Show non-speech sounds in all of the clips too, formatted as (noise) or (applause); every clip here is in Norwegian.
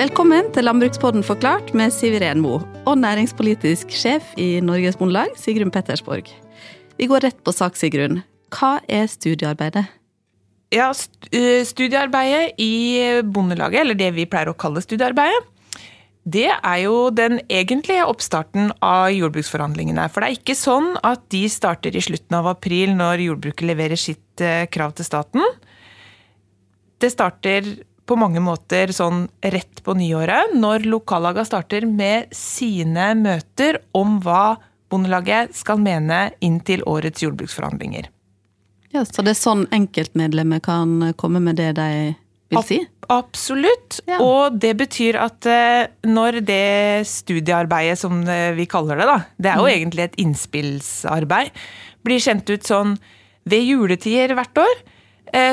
Velkommen til Landbrukspodden forklart med Siv Iren Moe og næringspolitisk sjef i Norges Bondelag, Sigrun Pettersborg. Vi går rett på sak, Sigrun. Hva er studiearbeidet? Ja, eh, Studiearbeidet i Bondelaget, eller det vi pleier å kalle studiearbeidet, det er jo den egentlige oppstarten av jordbruksforhandlingene. For det er ikke sånn at de starter i slutten av april når jordbruket leverer sitt eh, krav til staten. Det starter på mange måter sånn rett på nyåret, når lokallaga starter med sine møter om hva Bondelaget skal mene inn til årets jordbruksforhandlinger. Ja, Så det er sånn enkeltmedlemmer kan komme med det de vil si? Absolutt. Ja. Og det betyr at eh, når det studiearbeidet, som eh, vi kaller det, da, det er jo mm. egentlig et innspillsarbeid, blir kjent ut sånn ved juletider hvert år,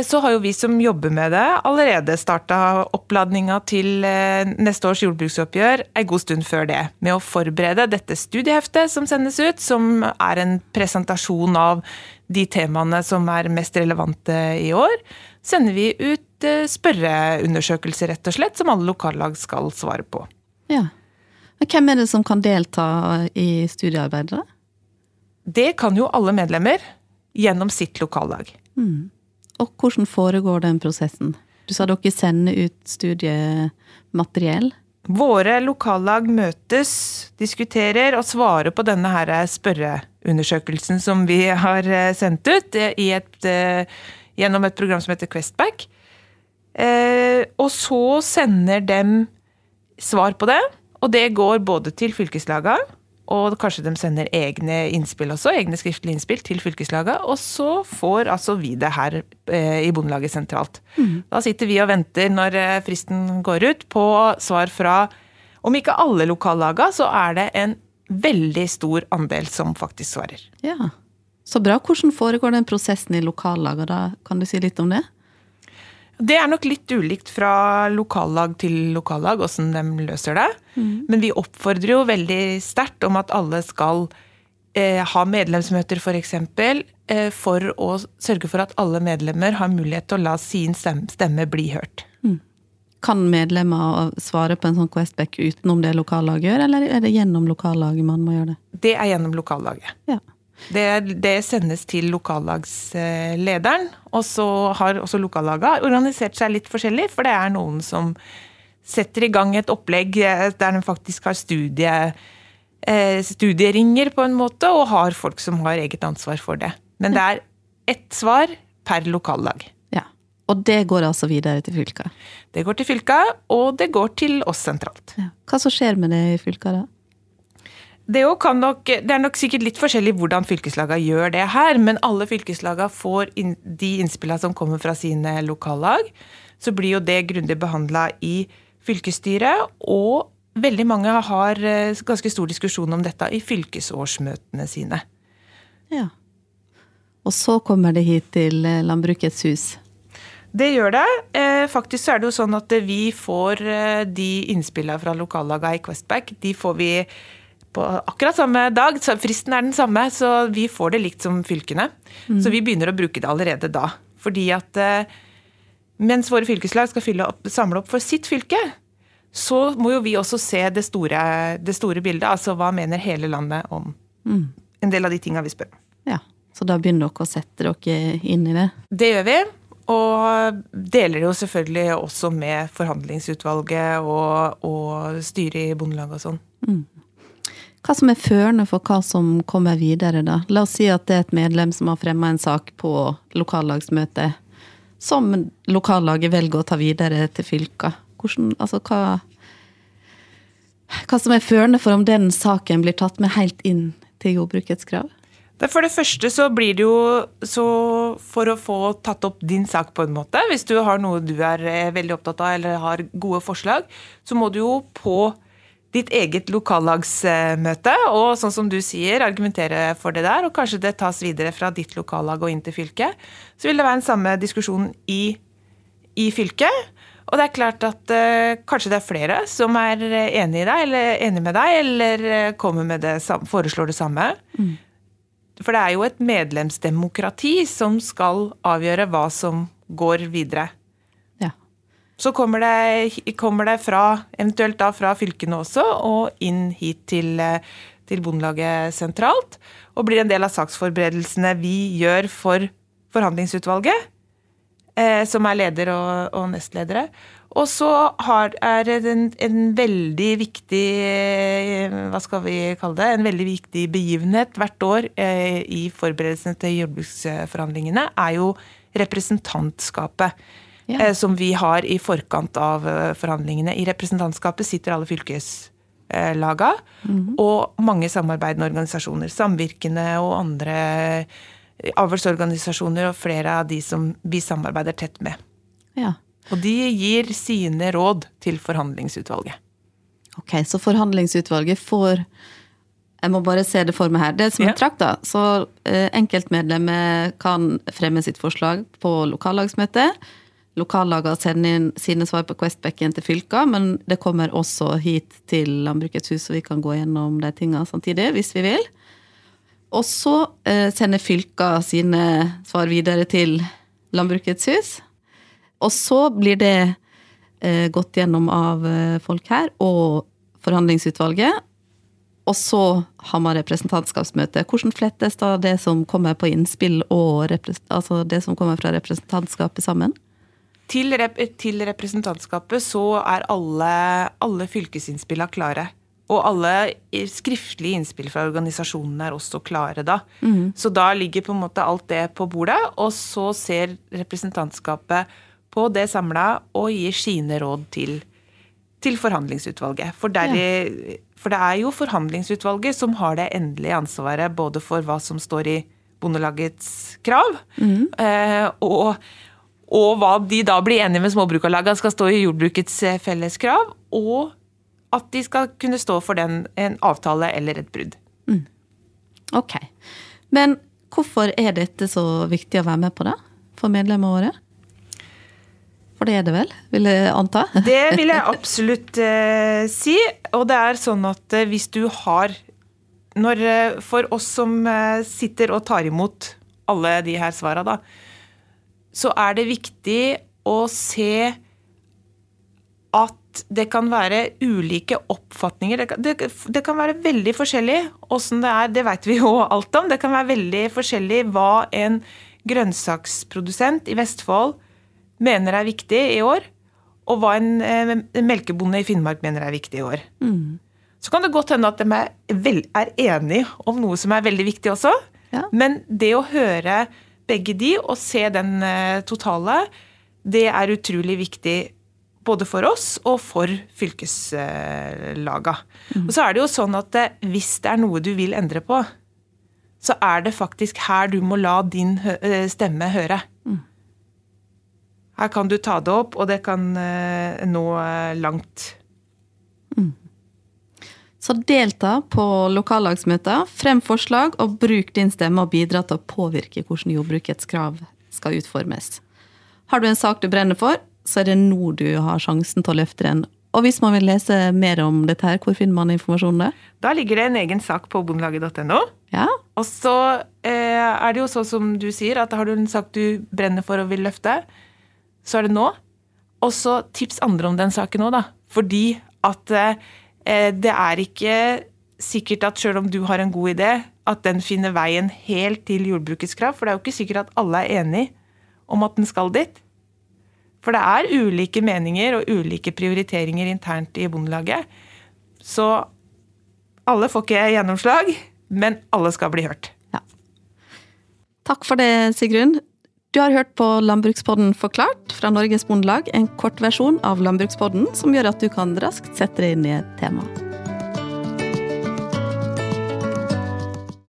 så har jo vi som jobber med det, allerede starta oppladninga til eh, neste års jordbruksoppgjør en god stund før det. Med å forberede dette studieheftet som sendes ut, som er en presentasjon av de temaene som er mest relevante i år. Sender vi ut eh, spørreundersøkelser, rett og slett, som alle lokallag skal svare på. Ja. Hvem er det som kan delta i studiearbeidet? Det kan jo alle medlemmer gjennom sitt lokallag. Mm. Og hvordan foregår den prosessen? Du sa dere sender ut studiemateriell? Våre lokallag møtes, diskuterer og svarer på denne her spørreundersøkelsen som vi har eh, sendt ut eh, et, eh, gjennom et program som heter Questback. Og så sender dem svar på det, og det går både til fylkeslagene og kanskje de sender egne innspill også, egne skriftlige innspill til fylkeslaget. Og så får altså vi det her eh, i Bondelaget sentralt. Mm. Da sitter vi og venter når eh, fristen går ut, på svar fra om ikke alle lokallaga, så er det en veldig stor andel som faktisk svarer. Ja, Så bra. Hvordan foregår den prosessen i lokallaga da? Kan du si litt om det? Det er nok litt ulikt fra lokallag til lokallag åssen de løser det. Mm. Men vi oppfordrer jo veldig sterkt om at alle skal eh, ha medlemsmøter, f.eks. For, eksempel, eh, for å sørge for at alle medlemmer har mulighet til å la sin stemme bli hørt. Mm. Kan medlemmer svare på en sånn Questback utenom det lokallaget gjør, eller er det gjennom lokallaget man må gjøre det? Det er gjennom lokallaget. Ja. Det, det, sendes til lokallagslederen. Og så har også lokallaget organisert seg litt forskjellig, for det er noen som setter i gang et opplegg eh, der de faktisk har studie, eh, studieringer, på en måte, og har folk som har eget ansvar for det. Men det er ett svar per lokallag. Ja, Og det går altså videre til fylka? Det går til fylka, og det går til oss sentralt. Ja. Hva så skjer med det i fylka da? Det, nok, det, er nok sikkert litt forskjellig hvordan fylkeslagene gjør det her, men alle fylkeslagene får inn, de innspillene som kommer fra sine lokallag. Så blir jo det grundig behandla i fylkesstyret, og veldig mange har eh, ganske stor diskusjon om dette i fylkesårsmøtene sine. Ja. Og så kommer det hit til eh, Landbrukets hus. Det gjør det. Eh, faktisk så er det jo sånn at vi får de innspillene fra lokallagene i Questback, de får vi på akkurat samme dag. så Fristen er den samme, så vi får det likt som fylkene. Mm. Så vi begynner å bruke det allerede da. Fordi at eh, mens våre fylkeslag skal opp, samle opp for sitt fylke, så må jo vi også se det store, det store bildet. Altså hva mener hele landet om mm. en del av de tinga vi spør om. Ja, Så da begynner dere å sette dere inn i det? Det gjør vi. Og deler jo selvfølgelig også med forhandlingsutvalget og, og styret i Bondelaget og sånn. Mm hva som er førende for hva som kommer videre, da. La oss si at det er et medlem som har fremma en sak på lokallagsmøte, som lokallaget velger å ta videre til fylka. Hvordan, altså hva Hva som er førende for om den saken blir tatt med helt inn til jordbrukets krav? For det første så blir det jo så For å få tatt opp din sak på en måte, hvis du har noe du er eh, veldig opptatt av eller har gode forslag, så må du jo på ditt eget lokallagsmøte, og sånn som du sier, argumentere for det der, og kanskje det tas videre fra ditt lokallag og inn til fylket. Så vil det være en samme diskusjon i, i fylket. Og det er klart at uh, kanskje det er flere som er enig, i deg, eller enig med deg, eller uh, kommer med det, samme, foreslår det samme. Mm. For det er jo et medlemsdemokrati som skal avgjøre hva som går videre. Så kommer det, kommer det fra, eventuelt da fra fylkene også, og inn hit til, eh, til Bondelaget sentralt. Og blir en del av saksforberedelsene vi gjør for forhandlingsutvalget, eh, som er leder og, og nestledere. Og så har, er det en, en, veldig viktig eh, Hva skal vi kalle det? En veldig viktig begivenhet hvert år eh, i forberedelsene til jordbruksforhandlingene, er jo representantskapet. Ja. Eh, som vi har i forkant av eh, forhandlingene. I representantskapet sitter alle fylkeslaga mm -hmm. og mange samarbeidende organisasjoner. Samvirkene og andre avlsorganisasjoner og flere av de som vi samarbeider tett med. Ja. Og de gir sine råd til forhandlingsutvalget. Ok, Så forhandlingsutvalget får Jeg må bare se det for meg her. Det som er ja. trakk, da. Så eh, enkeltmedlemmer kan fremme sitt forslag på lokallagsmøte. Lokallagene sender sine svar på Questbacken til fylka, men det kommer også hit til Landbrukets hus, så vi kan gå gjennom de tingene samtidig, hvis vi vil. Og så eh, sender fylka sine svar videre til Landbrukets hus. Og så blir det eh, gått gjennom av eh, folk her og forhandlingsutvalget. Og så har man representantskapsmøte. Hvordan flettes da det som kommer på innspill og altså det som kommer fra representantskapet sammen? Til, rep til representantskapet så er alle, alle fylkesinnspillene klare. Og alle skriftlige innspill fra organisasjonene er også klare da. Mm. Så da ligger på en måte alt det på bordet, og så ser representantskapet på det samla og gir sine råd til, til forhandlingsutvalget. For, der, ja. for, det er jo forhandlingsutvalget som har det endelige ansvaret både for hva som står i Bondelagets krav, mm. og, og, hva de da blir enige med småbrukarlagene skal stå i jordbrukets eh, felleskrav, og at de skal kunne stå for den, en avtale eller et brudd. Mm. Ok. Men hvorfor er dette så viktig å være med på da? for medlemmene våre? For det er det vel, vil jeg anta? (laughs) Det vil jeg (laughs) absolutt eh, si. Og det er sånn at eh, hvis du har når, eh, For oss som eh, sitter og tar imot alle de her svara, da, så er det viktig å se at det kan være ulike oppfatninger. Det kan, det, det kan være veldig forskjellig åssen det er. Det vet vi jo alt om. Det kan være veldig forskjellig hva en grønnsaksprodusent i Vestfold mener er viktig i år, og hva en, eh, en melkebonde i Finnmark mener er viktig i år. Mm. Så kan det godt hende at de er, vel, er enige om noe som er veldig viktig også. Ja. Men det å høre begge de og se den uh, totale, det er utrolig viktig både for oss og for fylkeslaga. Mm. Og så er det jo sånn at eh, hvis det er noe du vil endre på, så er det faktisk her du må la din stemme høre. Mm. Her kan du ta det opp, og det kan eh, nå eh, langt. Mm. Så delta på lokallagsmøter, frem forslag og bruk din stemme og bidra til å påvirke hvordan jordbrukets krav skal utformes. Har du en sak du brenner for, så er det nå du har sjansen til å løfte den. Og hvis man vil lese mer om dette, her, hvor finner man informasjonen der? Da ligger det en egen sak på bondelaget.no. Ja. Og så eh, er det jo sånn som du sier, at har du en sak du brenner for og vil løfte, så er det nå. Og så tips andre om den saken òg, da. Fordi at eh, det er ikke sikkert at sjøl om du har en god idé, at den finner veien helt til jordbrukets krav. For det er jo ikke sikkert at alle er enig om at den skal dit. For det er ulike meninger og ulike prioriteringer internt i Bondelaget. Så alle får ikke gjennomslag, men alle skal bli hørt. Ja. Takk for det, Sigrun. Du har hørt på Landbrukspodden forklart fra Norges Bondelag, en kort versjon av Landbrukspodden som gjør at du kan raskt sette deg inn i et tema.